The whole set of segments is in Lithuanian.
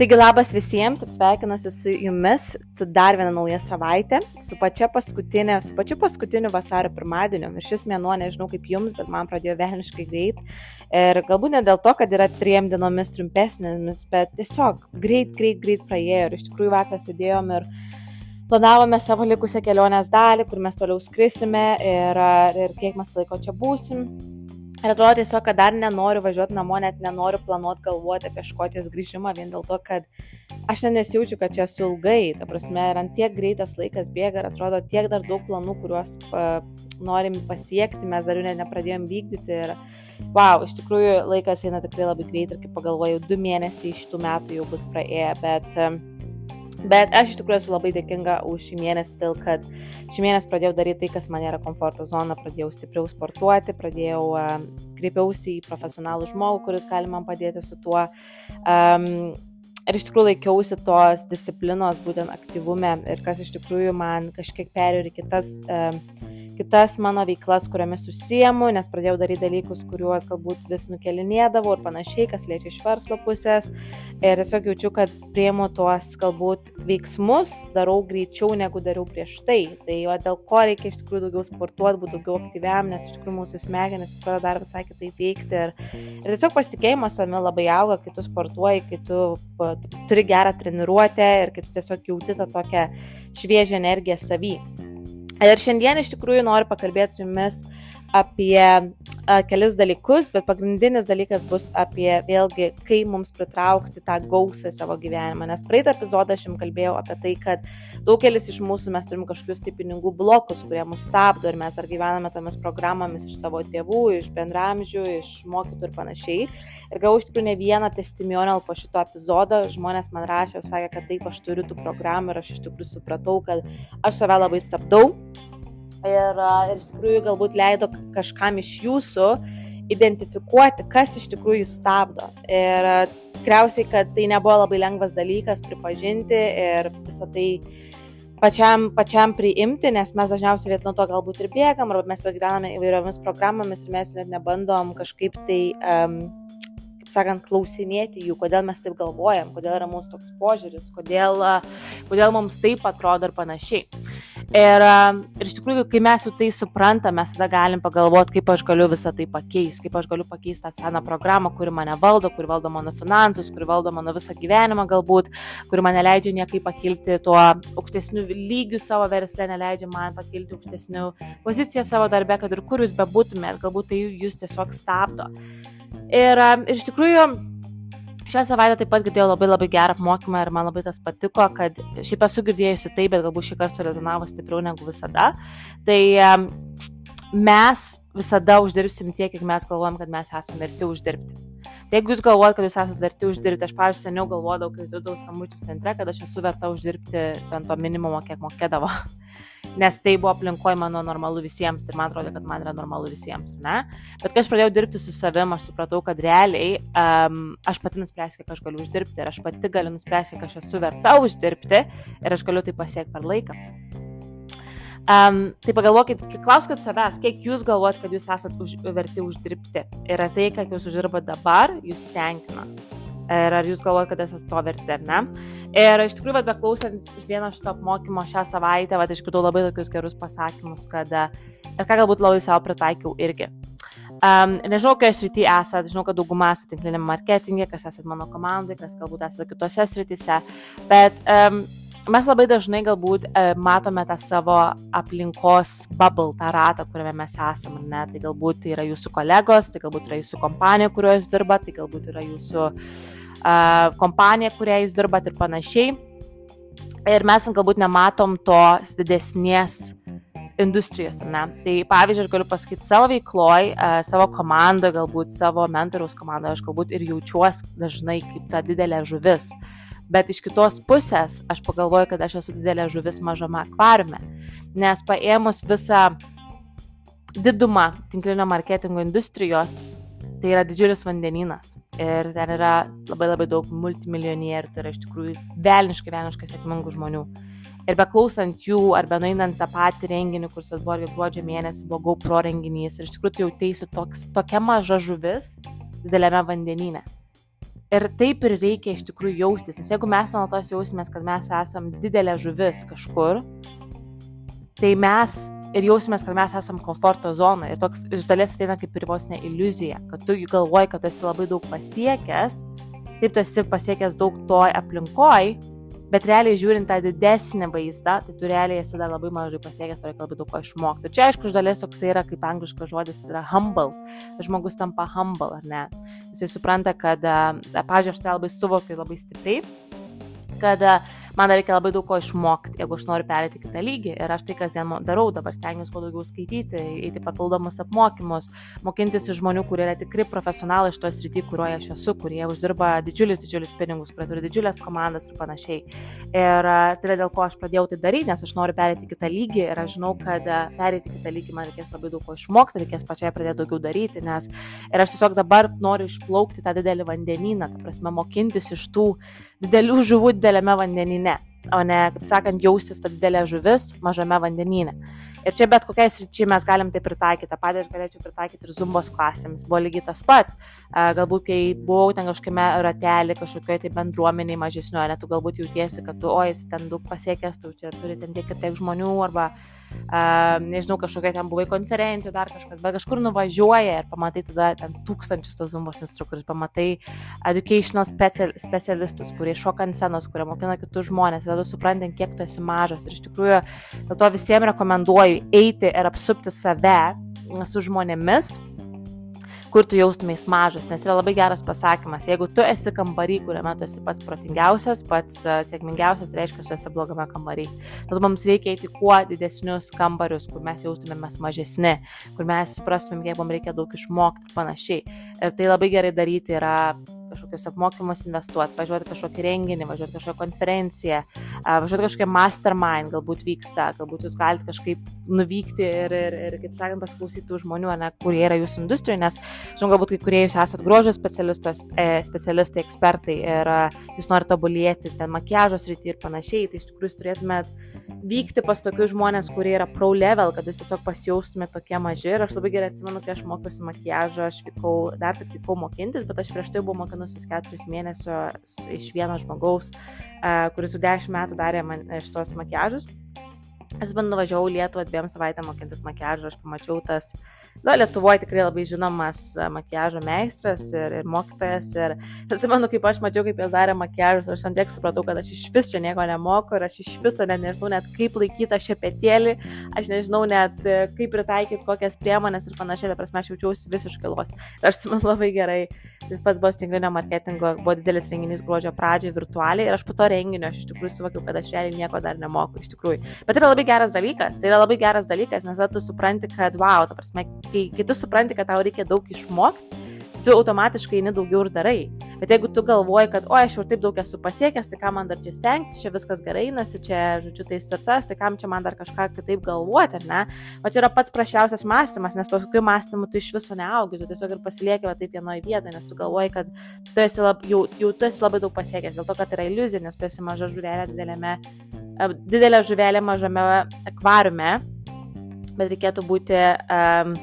Taigi labas visiems ir sveikinuosi su jumis su dar viena nauja savaitė, su paskutinė, su pačiu paskutiniu vasario pirmadieniu. Ir šis mėnuo, nežinau kaip jums, bet man pradėjo velniškai greit. Ir galbūt ne dėl to, kad yra triem dienomis trumpesnėmis, bet tiesiog greit, greit, greit praėjo. Ir iš tikrųjų vakar sėdėjom ir planavome savo likusią kelionės dalį, kur mes toliau skrisime ir, ir kiek mes laiko čia būsim. Ir atrodo tiesiog, kad dar nenoriu važiuoti namo, net nenoriu planuoti galvoti apie škotijos grįžimą, vien dėl to, kad aš net nesijaučiu, kad čia esu ilgai. Ta prasme, ir ant tiek greitas laikas bėga ir atrodo tiek dar daug planų, kuriuos uh, norim pasiekti, mes dar jų net nepradėjom vykdyti. Ir wow, iš tikrųjų laikas eina tikrai labai greit ir kaip pagalvojau, du mėnesiai iš tų metų jau bus praėję, bet uh, Bet aš iš tikrųjų esu labai dėkinga už šį mėnesį, todėl kad šį mėnesį pradėjau daryti tai, kas man yra komforto zona, pradėjau stipriau sportuoti, pradėjau, uh, kreipiausi į profesionalų žmogų, kuris gali man padėti su tuo. Um, ir iš tikrųjų laikiausi tos disciplinos, būtent aktyvume ir kas iš tikrųjų man kažkiek perėjo ir kitas kitas mano veiklas, kuriomis užsiemu, nes pradėjau daryti dalykus, kuriuos galbūt vis nukelinėdavau ir panašiai, kas liečia iš verslo pusės. Ir tiesiog jaučiu, kad prieimu tuos galbūt veiksmus darau greičiau negu dariau prieš tai. Tai o dėl ko reikia iš tikrųjų daugiau sportuoti, būti daugiau aktyviam, nes iš tikrųjų mūsų smegenys atrodo dar visai kitaip veikti. Ir, ir tiesiog pasitikėjimas savimi labai auga, kai tu sportuoji, kai tu turi gerą treniruotę ir kai tu tiesiog jauti tą tokią šviežią energiją savy. Ir šiandien iš tikrųjų noriu pakalbėti su jumis apie a, kelis dalykus, bet pagrindinis dalykas bus apie vėlgi, kaip mums pritraukti tą gausą į savo gyvenimą. Nes praeitą epizodą aš jums kalbėjau apie tai, kad daugelis iš mūsų mes turim kažkokius tai pinigų blokus, kurie mus stabdo ir mes ar gyvename tomis programomis iš savo tėvų, iš bendramžių, iš mokytų ir panašiai. Ir gavau iš tikrųjų ne vieną testimonial po šito epizodo, žmonės man rašė, sakė, kad taip aš turiu tų programų ir aš iš tikrųjų supratau, kad aš save labai stabdau ir, ir iš tikrųjų galbūt leido kažkam iš jūsų identifikuoti, kas iš tikrųjų stabdo. Ir tikriausiai, kad tai nebuvo labai lengvas dalykas pripažinti ir visą tai pačiam, pačiam priimti, nes mes dažniausiai vietoj to galbūt ir bėgam, arba mes jau gyvename įvairiomis programomis ir mes net nebandom kažkaip tai um, sakant, klausinėti jų, kodėl mes taip galvojam, kodėl yra mūsų toks požiūris, kodėl, kodėl mums taip atrodo ir panašiai. Ir, ir iš tikrųjų, kai mes jau tai suprantame, mes tada galim pagalvoti, kaip aš galiu visą tai pakeisti, kaip aš galiu pakeisti tą seną programą, kuri mane valdo, kuri valdo mano finansus, kuri valdo mano visą gyvenimą galbūt, kuri man neleidžia niekaip pakilti tuo aukštesniu lygiu savo verslę, neleidžia man pakilti aukštesniu poziciją savo darbę, kad ir kur jūs bebūtumėt, galbūt tai jūs tiesiog stabdo. Ir, ir iš tikrųjų, šią savaitę taip pat girdėjau labai labai gerą apmokymą ir man labai tas patiko, kad šiaip esu girdėjusi tai, bet galbūt šį kartą rezonavo stipriau negu visada. Tai mes visada uždirbsim tiek, kiek mes galvojam, kad mes esame verti uždirbti. Tai jeigu jūs galvojate, kad jūs esate verti uždirbti, aš, pavyzdžiui, seniau galvodavau, kai dirbdavau skambučių centre, kad aš esu verta uždirbti ant to minimumo, kiek mokėdavo. Nes tai buvo aplinkoje mano normalu visiems, tai man atrodo, kad man yra normalu visiems, ne? Bet kai aš pradėjau dirbti su savim, aš supratau, kad realiai um, aš pati nuspręsiu, kiek aš galiu uždirbti ir aš pati galiu nuspręsti, kiek aš esu verta uždirbti ir aš galiu tai pasiekti per laiką. Um, tai pagalvokit, klauskit savęs, kiek jūs galvojat, kad jūs esate už, verti uždirbti. Ir ar tai, kiek jūs uždirbate dabar, jūs tenkina. Ir ar jūs galvojat, kad esate to verti, ar ne? Ir iš tikrųjų, bet beklausant vieno šito apmokymo šią savaitę, va, išgirdau labai tokius gerus pasakymus, kad ir ką galbūt labai savo pritaikiau irgi. Um, nežinau, kokioje srityje esate, žinau, kad dauguma esate tinkliniam marketingė, kas esate mano komandai, kas galbūt esate kitose srityse, bet um, mes labai dažnai galbūt e, matome tą savo aplinkos bubble, tą ratą, kuriame mes esame. Ne? Tai galbūt tai yra jūsų kolegos, tai galbūt yra jūsų kompanija, kurioje jūs dirbat, tai galbūt yra jūsų e, kompanija, kurioje jūs dirbat ir panašiai. Ir mes galbūt nematom tos didesnės industrijos, ne? Tai pavyzdžiui, aš galiu pasakyti savo veikloj, savo komandoje, galbūt savo mentoriaus komandoje, aš galbūt ir jaučiuosi dažnai kaip ta didelė žuvis. Uh, Bet iš kitos pusės aš pagalvoju, kad aš esu didelė žuvis mažame akvariume. Nes paėmus visą didumą tinklinio marketingo industrijos, tai yra didžiulis vandenynas. Ir ten yra labai labai daug multimilionierių, tai yra iš tikrųjų velniškai, velniškai sėkmingų žmonių. Ir beklausant jų, ar benuinant tą patį renginį, kur Sasborgė gruodžio mėnesį buvo GoPro renginys, ir iš tikrųjų tai jautėsi toks, tokia maža žuvis dideliame vandenyne. Ir taip ir reikia iš tikrųjų jaustis, nes jeigu mes nuolatos jausimės, kad mes esam didelė žuvis kažkur, tai mes ir jausimės, kad mes esam komforto zonoje. Ir toks iš dalies ateina kaip ir vos ne iliuzija, kad tu galvoji, kad tu esi labai daug pasiekęs, taip tu esi pasiekęs daug toj aplinkoj, Bet realiai žiūrint tą didesnį vaizdą, tai tu realiai esi dar labai mažai pasiekęs, reikia labai daug ko išmokti. Čia aišku, iš dalies toks yra, kaip angliškas žodis yra humble. Žmogus tampa humble, ar ne? Jisai supranta, kad, pažiūrėjau, aš tai labai suvokiu labai stipriai, kad uh, man reikia labai daug ko išmokti, jeigu aš noriu perėti kitą lygį. Ir aš tai kasdien darau, dabar stengiuosi kuo daugiau skaityti, eiti papildomus apmokymus, mokintis iš žmonių, kurie yra tikri profesionalai iš tos rytį, kurioje aš esu, kurie uždirba didžiulius, didžiulius pinigus, kurie turi didžiulės komandas ir panašiai. Ir tai yra dėl ko aš pradėjau tai daryti, nes aš noriu perėti kitą lygį ir aš žinau, kad perėti kitą lygį man reikės labai daug ko išmokti, reikės pačiai pradėti daugiau daryti, nes ir aš tiesiog dabar noriu išplaukti tą didelį vandenyną, ta prasme, mokintis iš tų didelių žuvų dideliame vandenyne o ne, kaip sakant, jaustis ta didelė žuvis mažame vandenyne. Ir čia bet kokiai sričiai mes galim tai pritaikyti. Ta pati aš galėčiau pritaikyti ir zumbos klasėmis. Buvo lygiai tas pats. Galbūt, kai buvau ten kažkokiame ratelį, kažkokioje tai bendruomeniai mažesnioje, net tu galbūt jautiesi, kad tu, oi, esi ten daug pasiekęs, tu čia turi ten tiek ir tiek žmonių, arba, uh, nežinau, kažkokia ten buvai konferencija, dar kažkas, bet kažkur nuvažiuoja ir pamatai tada ten tūkstančius tos zumbos instruktorius, pamatai educational special, specialistus, kurie šoka ant scenos, kurie mokina kitus žmonės, tada suprantant, kiek tu esi mažas. Ir iš tikrųjų, dėl to visiems rekomenduoju eiti ir apsupti save su žmonėmis, kur tu jaustumės mažas, nes yra labai geras pasakymas, jeigu tu esi kambarį, kuriame tu esi pats protingiausias, pats uh, sėkmingiausias, reiškia, tu esi blogame kambarį. Tad mums reikia eiti kuo didesnius kambarius, kur mes jaustumėmės mažesni, kur mes suprastumėm, kiek mums reikia daug išmokti ir panašiai. Ir tai labai gerai daryti yra kažkokius apmokymus investuoti, važiuoti kažkokį renginį, važiuoti kažkokią konferenciją, važiuoti kažkokią mastermind, galbūt vyksta, galbūt jūs galite kažkaip nuvykti ir, ir, ir kaip sakant, pasiklausyti tų žmonių, ne, kurie yra jūsų industrijoje, nes, žinau, galbūt kai kurie jūs esate grožio e, specialistai, ekspertai ir jūs norite tobulėti ten makiažos rytį ir panašiai, tai iš tikrųjų jūs turėtumėte vykti pas tokius žmonės, kurie yra pro level, kad jūs tiesiog pasijaustumėte tokie maži. Ir aš labai gerai atsimenu, kai aš mokiausi makiažą, aš vykau, dar tik vykau mokintis, bet aš prieš tai buvau mokinusis keturis mėnesius iš vieno žmogaus, kuris jau dešimt metų darė man šitos makiažus. Aš man nuvažiavau Lietuvą dviem savaitėm mokintis makiažą, aš pamačiau tas, na, Lietuvoje tikrai labai žinomas e, makiažo meistras ir, ir mokytojas. Ir atsimenu, kaip aš mačiau, kaip jis darė makiažus, aš ant tiek supratau, kad aš iš vis čia nieko nemoku ir aš iš viso net nežinau net kaip laikyti šepetėlį, aš nežinau net e, kaip pritaikyti kokias priemonės ir panašiai, ta prasme, aš jaučiausi visiškai los. Ir aš atsimenu labai gerai, jis pats buvo tinklinio marketingo, buvo didelis renginys gruodžio pradžioje virtualiai ir aš po to renginio aš iš tikrųjų suvokiau, kad aš realiai nieko dar nemoku iš tikrųjų. Bet yra labai labai geras dalykas. Tai yra labai geras dalykas, nes tada tu supranti, kad, wow, ta prasme, kai, kai tu supranti, kad tau reikia daug išmokti, tu automatiškai eini daugiau ir darai. Bet jeigu tu galvoji, kad, o, aš jau taip daug esu pasiekęs, tai kam man dar čia stengtis, čia viskas gerai einasi, čia, žodžiu, tai ir tas, tai kam čia man dar kažką kitaip galvoti, ar ne? O čia yra pats prašiausias mąstymas, nes tokiu mąstymu tu iš viso neaugi, tu tiesiog ir pasilieki va taip vienoje vietoje, nes tu galvoji, kad tu esi, lab, jau, jau tu esi labai daug pasiekęs, dėl to, kad yra iliuzija, nes tu esi maža žuvelė didelėme didelė žuvelė mažame akvariume, bet reikėtų būti um,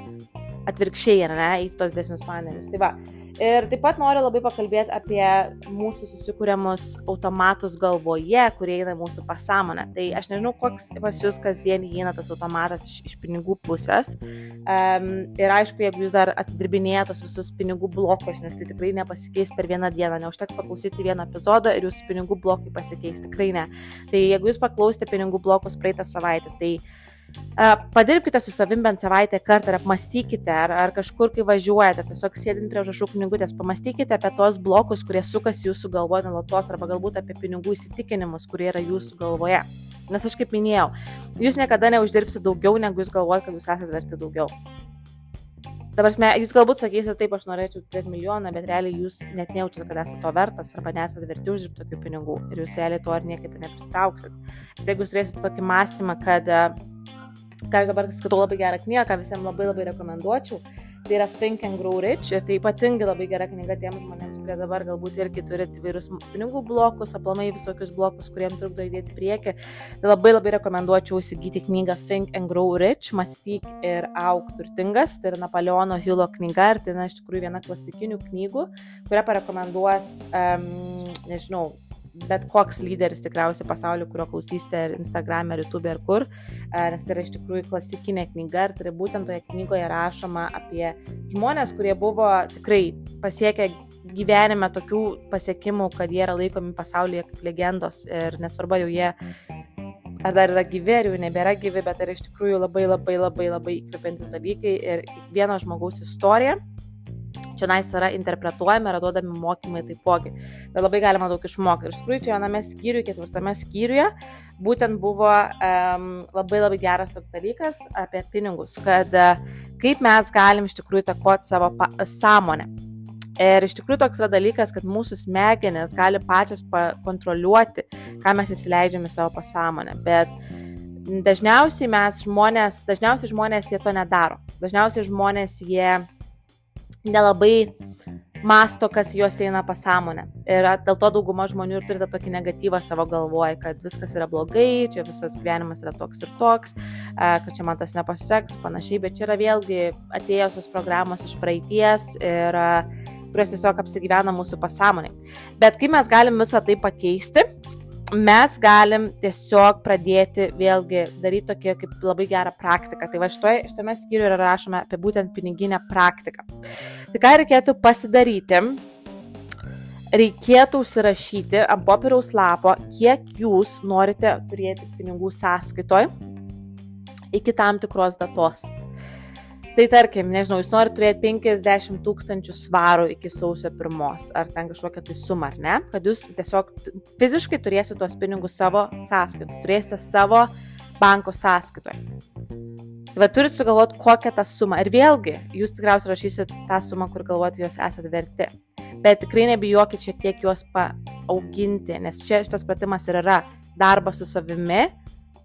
atvirkščiai, ar ne, į tos desnius vandenis. Tai va, Ir taip pat noriu labai pakalbėti apie mūsų susikūriamus automatus galvoje, kurie eina mūsų pasąmonę. Tai aš nežinau, koks pas jūs kasdien įeina tas automatas iš, iš pinigų pusės. Um, ir aišku, jeigu jūs dar atidirbinėjate tos visus pinigų blokus, nes tai tikrai nepasikeis per vieną dieną, neužteks paklausyti vieną epizodą ir jūsų pinigų blokai pasikeis, tikrai ne. Tai jeigu jūs paklausėte pinigų blokus praeitą savaitę, tai Padirbkite su savim bent savaitę kartą ir apmastykite, ar, ar kažkur, kai važiuojate, ar tiesiog sėdint prie užrašų knygutės, pamastykite apie tos blokus, kurie sukasi jūsų galvoje nuolatos, arba galbūt apie pinigų įsitikinimus, kurie yra jūsų galvoje. Nes aš kaip minėjau, jūs niekada neuždirbsite daugiau, negu jūs galvojate, kad jūs esate verti daugiau. Dabar jūs galbūt sakysite, taip, aš norėčiau turėti milijoną, bet realiai jūs net nejaučiate, kad esate to vertas arba nesate verti uždirbti tokių pinigų ir jūs realiai to ir niekaip nepristauksit. Bet jeigu jūs turėsite tokį mąstymą, kad ką aš dabar skaitau labai gerą knygą, ką visiems labai labai rekomenduočiau, Tai yra Think and Grow Rich ir tai ypatingai labai gera knyga tiems žmonėms, kurie dabar galbūt irgi turi įvairius pinigų blokus, aplamai visokius blokus, kuriems trukdo judėti prieki. Tai labai labai rekomenduočiau įsigyti knygą Think and Grow Rich, mąstyk ir auk turtingas. Tai yra Napoleono Hilo knyga ir tai yra iš tikrųjų viena klasikinių knygų, kurią parekomenduos, um, nežinau, bet koks lyderis tikriausiai pasaulyje, kurio klausysite ar Instagram, ar YouTube, ar kur, nes tai yra iš tikrųjų klasikinė knyga ir tai būtent toje knygoje rašoma apie žmonės, kurie buvo tikrai pasiekę gyvenime tokių pasiekimų, kad jie yra laikomi pasaulyje kaip legendos ir nesvarbu jau jie ar dar yra gyvi, ar jau nebėra gyvi, bet tai yra iš tikrųjų labai labai labai labai įkvepiantis dalykai ir kiekvieno žmogaus istorija čia nais yra interpretuojami, yra duodami mokymai taipogi. Bet labai galima daug išmokti. Ir iš tikrųjų, čia viename skyriuje, ketvirtame skyriuje, būtent buvo um, labai labai geras toks dalykas apie pinigus, kad uh, kaip mes galim iš tikrųjų takoti savo sąmonę. Ir iš tikrųjų toks yra dalykas, kad mūsų smegenės gali pačios kontroliuoti, ką mes įsileidžiame savo pasąmonę. Bet dažniausiai mes žmonės, dažniausiai žmonės jie to nedaro. Dažniausiai žmonės jie nelabai masto, kas juos eina pasąmonę. Ir dėl to dauguma žmonių ir turi tą tokį negatyvą savo galvoje, kad viskas yra blogai, čia visas gyvenimas yra toks ir toks, kad čia man tas nepasiseks, panašiai, bet čia yra vėlgi atėjusios programos iš praeities ir kurios tiesiog apsigyvena mūsų pasąmonė. Bet kaip mes galim visą tai pakeisti, mes galim tiesiog pradėti vėlgi daryti tokią kaip labai gerą praktiką. Tai va šitoje, šitame skyriuje yra rašoma apie būtent piniginę praktiką. Tai ką reikėtų pasidaryti? Reikėtų užsirašyti ant popieriaus lapo, kiek jūs norite turėti pinigų sąskaitoj iki tam tikros datos. Tai tarkim, nežinau, jūs norite turėti 50 tūkstančių svarų iki sausio pirmos, ar ten kažkokią tai sumą, ar ne, kad jūs tiesiog fiziškai turėsite tuos pinigus savo sąskaitoje, turėsite savo banko sąskaitoje. Tai va turit sugalvoti, kokią tą sumą. Ir vėlgi, jūs tikriausiai rašysit tą sumą, kur galvojate, jos esate verti. Bet tikrai nebijokit šiek tiek juos paauginti, nes čia šitas pratimas ir yra darbas su savimi,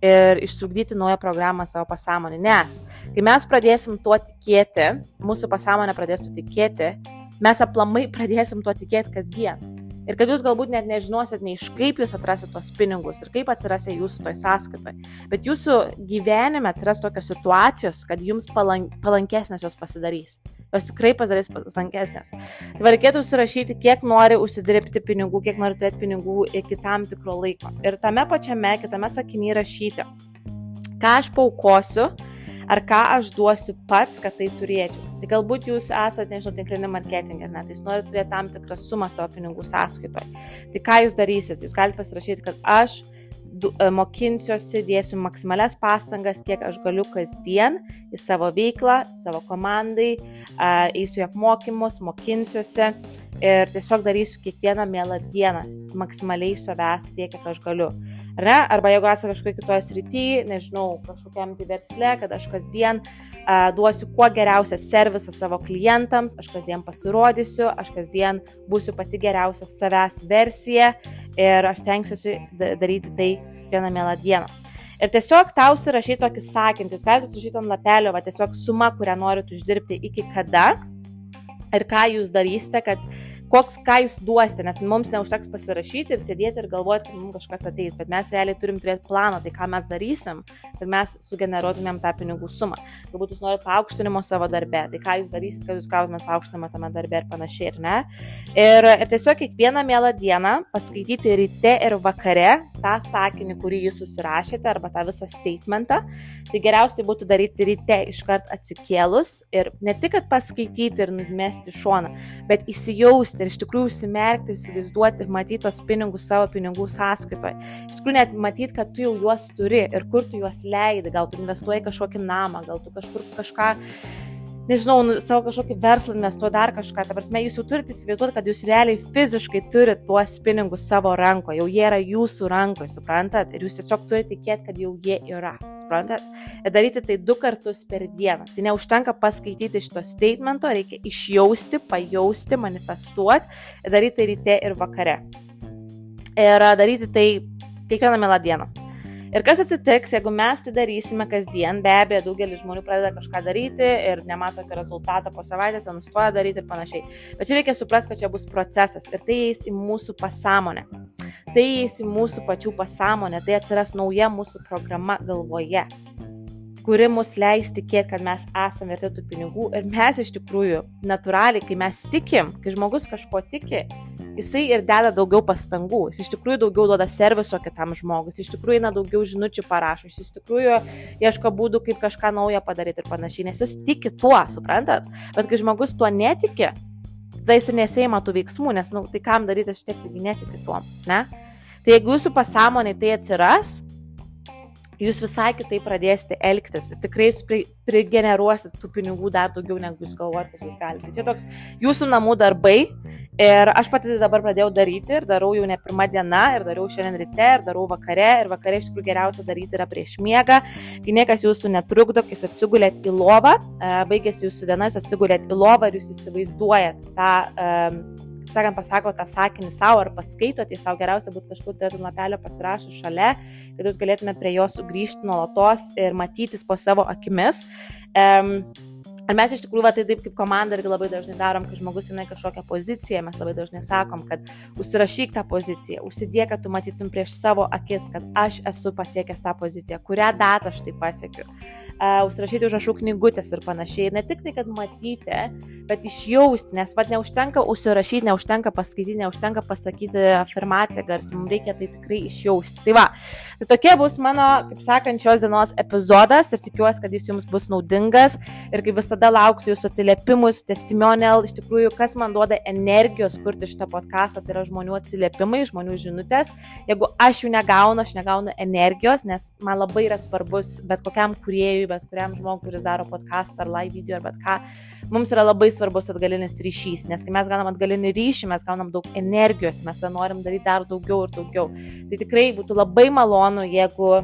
ir išsugdyti naują programą savo pasąmonį. Nes kai mes pradėsim tuo tikėti, mūsų pasąmonė pradės tuo tikėti, mes aplamai pradėsim tuo tikėti kasdien. Ir kad jūs galbūt net nežinosit nei iš kaip jūs atrasit tos pinigus ir kaip atsirasia jūsų toj sąskaitoje. Bet jūsų gyvenime atsiras tokios situacijos, kad jums palank, palankesnės jos pasidarys. Jos tikrai pasidarys palankesnės. Tai reikėtų surašyti, kiek nori užsidirbti pinigų, kiek nori turėti pinigų iki tam tikro laiko. Ir tame pačiame, kitame sakinyje rašyti, ką aš paukosiu ar ką aš duosiu pats, kad tai turėčiau. Tai galbūt jūs esate, nežinau, tinklinį marketingą, ar ne, tai jūs norite turėti tam tikrą sumą savo pinigų sąskaitoje. Tai ką jūs darysit? Jūs galite pasirašyti, kad aš e, mokinsiuosi, dėsiu maksimalias pastangas, kiek aš galiu kasdien į savo veiklą, savo komandai, eisiu į apmokymus, mokinsiuosi ir tiesiog darysiu kiekvieną mielą dieną, maksimaliai iš savęs tiek, kiek aš galiu. Ne? Arba jeigu esate kažkokioje kitoje srityje, nežinau, kažkokiam tai versle, kad aš kasdien uh, duosiu kuo geriausią servisą savo klientams, aš kasdien pasirodysiu, aš kasdien būsiu pati geriausia savęs versija ir aš tenksiuosi daryti tai kiekvieną mielą dieną. Ir tiesiog tau surašyti tokį sakinį, jūs galite surašyti ant lapelio, va tiesiog suma, kurią norite uždirbti iki kada ir ką jūs darysite, kad koks, ką jūs duosite, nes mums neužteks pasirašyti ir sėdėti ir galvoti, kad mums kažkas ateis, bet mes realiai turim turėti planą, tai ką mes darysim, kad mes sugeneruotumėm tą pinigų sumą. Galbūt jūs norite paaukštinimo savo darbe, tai ką jūs darysit, kad jūs gautumėte paaukštinimą tame darbe ir panašiai, ir ne. Ir, ir tiesiog kiekvieną mielą dieną paskaityti ryte ir vakare tą sakinį, kurį jūs susirašėte, arba tą visą statementą. Tai geriausiai būtų daryti ryte iškart atsikėlus ir ne tik, kad paskaityti ir numesti šoną, bet įsijausti ir iš tikrųjų užsimerkti, įsivaizduoti, matyti tos pinigus savo pinigų sąskaitoje. Iš tikrųjų net matyti, kad tu jau juos turi ir kur tu juos leidi, gal tu investuoji kažkokį namą, gal tu kažkur kažką nežinau, nu, savo kažkokį verslą investuoti dar kažką. Ta prasme, jūs jau turite įsivaizduoti, kad jūs realiai fiziškai turite tuos pinigus savo rankoje, jau jie yra jūsų rankoje, suprantat? Ir jūs tiesiog turite tikėti, kad jau jie yra suprantat? Ir daryti tai du kartus per dieną. Tai neužtenka paskaityti šito statemento, reikia išjausti, pajausti, manifestuoti daryti tai ryte ir vakare. Ir daryti tai kiekvieną mielą dieną. Ir kas atsitiks, jeigu mes tai darysime kasdien, be abejo, daugelis žmonių pradeda kažką daryti ir nemato jokio rezultato po savaitės, nustoja daryti ir panašiai. Bet čia reikia suprasti, kad čia bus procesas ir tai eis į mūsų pasąmonę. Tai eis į mūsų pačių pasąmonę, tai atsiras nauja mūsų programa galvoje kuri mus leis tikėti, kad mes esame verti tų pinigų ir mes iš tikrųjų natūraliai, kai mes tikim, kai žmogus kažko tiki, jisai ir deda daugiau pastangų, jis iš tikrųjų daugiau duoda serviso kitam žmogui, jis iš tikrųjų eina daugiau žinučių parašo, jis iš tikrųjų ieško būdų, kaip kažką naują padaryti ir panašiai, nes jis tiki tuo, suprantat? Bet kai žmogus tuo netiki, tada jis ir nesėima tų veiksmų, nes, na, nu, tai kam daryti, aš tiek taigi netiki tuo, ne? Tai jeigu jūsų pasąmonė tai atsiras, jūs visai kitaip pradėsite elgtis ir tikrai prigeneruosit tų pinigų dar daugiau, negu jūs galvojate, kad jūs galite. Tai čia toks jūsų namų darbai ir aš pati dabar pradėjau daryti ir darau jau ne pirmą dieną ir dariau šiandien ryte ir darau vakare ir vakare iš tikrųjų geriausia daryti yra prieš miegą, kai niekas jūsų netrukdo, kai jūs atsigulėt į lovą, e, baigėsi jūsų diena, jūs atsigulėt į lovą ir jūs įsivaizduojat tą um, kaip sakant, pasako tą sakinį savo ar paskaito, tai savo geriausia būtų kažkur turėti lapelio pasirašę šalia, kad jūs galėtume prie jo sugrįžti nuolatos ir matytis po savo akimis. Um, Ar mes iš tikrųjų, va, tai taip kaip komanda irgi labai dažnai darom, kai žmogus eina kažkokią poziciją, mes labai dažnai sakom, kad užsirašyk tą poziciją, užsidėk, kad tu matytum prieš savo akis, kad aš esu pasiekęs tą poziciją, kurią datą aš tai pasiekiu. Uh, užsirašyti užrašų knygutės ir panašiai. Ne tik tai, kad matyti, bet išjausti, nes vad neužtenka užsirašyti, neužtenka paskaityti, neužtenka pasakyti afirmaciją garsiai, mums reikia tai tikrai išjausti. Tai va, tai tokie bus mano, kaip sakant, šios dienos epizodas ir tikiuosi, kad jis jums bus naudingas ir kaip visada lauksiu jūsų atsiliepimus, testimonial, iš tikrųjų, kas man duoda energijos kurti šitą podcastą, tai yra žmonių atsiliepimai, žmonių žinutės. Jeigu aš jų negaunu, aš negaunu energijos, nes man labai yra svarbus bet kokiam kuriejui, bet kuriam žmogui, kuris daro podcastą ar live video ar bet ką, mums yra labai svarbus atgalinis ryšys, nes kai mes gaunam atgalinį ryšį, mes gaunam daug energijos, mes tą norim daryti dar daugiau ir daugiau. Tai tikrai būtų labai malonu, jeigu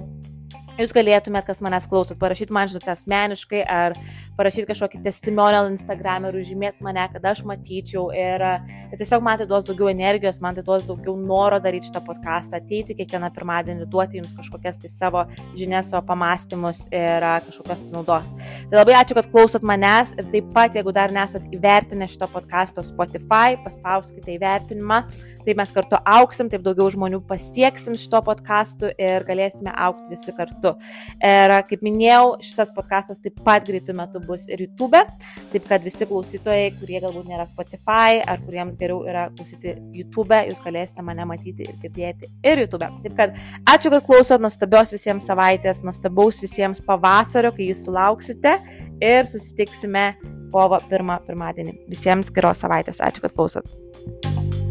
jūs galėtumėt, kas manęs klausot, parašyti man žinutę asmeniškai ar parašyti kažkokį testimonial Instagram ir užžymėti mane, kad aš matyčiau ir, ir tiesiog man tai duos daugiau energijos, man tai duos daugiau noro daryti šitą podcastą, ateiti kiekvieną pirmadienį, duoti jums kažkokias tai savo žinias, savo pamastymus ir kažkokios naudos. Tai labai ačiū, kad klausot manęs ir taip pat, jeigu dar nesat įvertinę šito podcasto Spotify, paspauskite įvertinimą, taip mes kartu auksim, taip daugiau žmonių pasieksim šito podcastu ir galėsime aukti visi kartu. Ir kaip minėjau, šitas podcastas taip pat greitų metų bus ir YouTube, taip kad visi klausytojai, kurie galbūt nėra Spotify ar kuriems geriau yra klausyti YouTube, jūs galėsite mane matyti ir girdėti ir YouTube. Taip kad ačiū, kad klausot, nuostabios visiems savaitės, nuostabaus visiems pavasario, kai jūs sulauksite ir susitiksime kovo pirmą pirmadienį. Visiems geros savaitės, ačiū, kad klausot.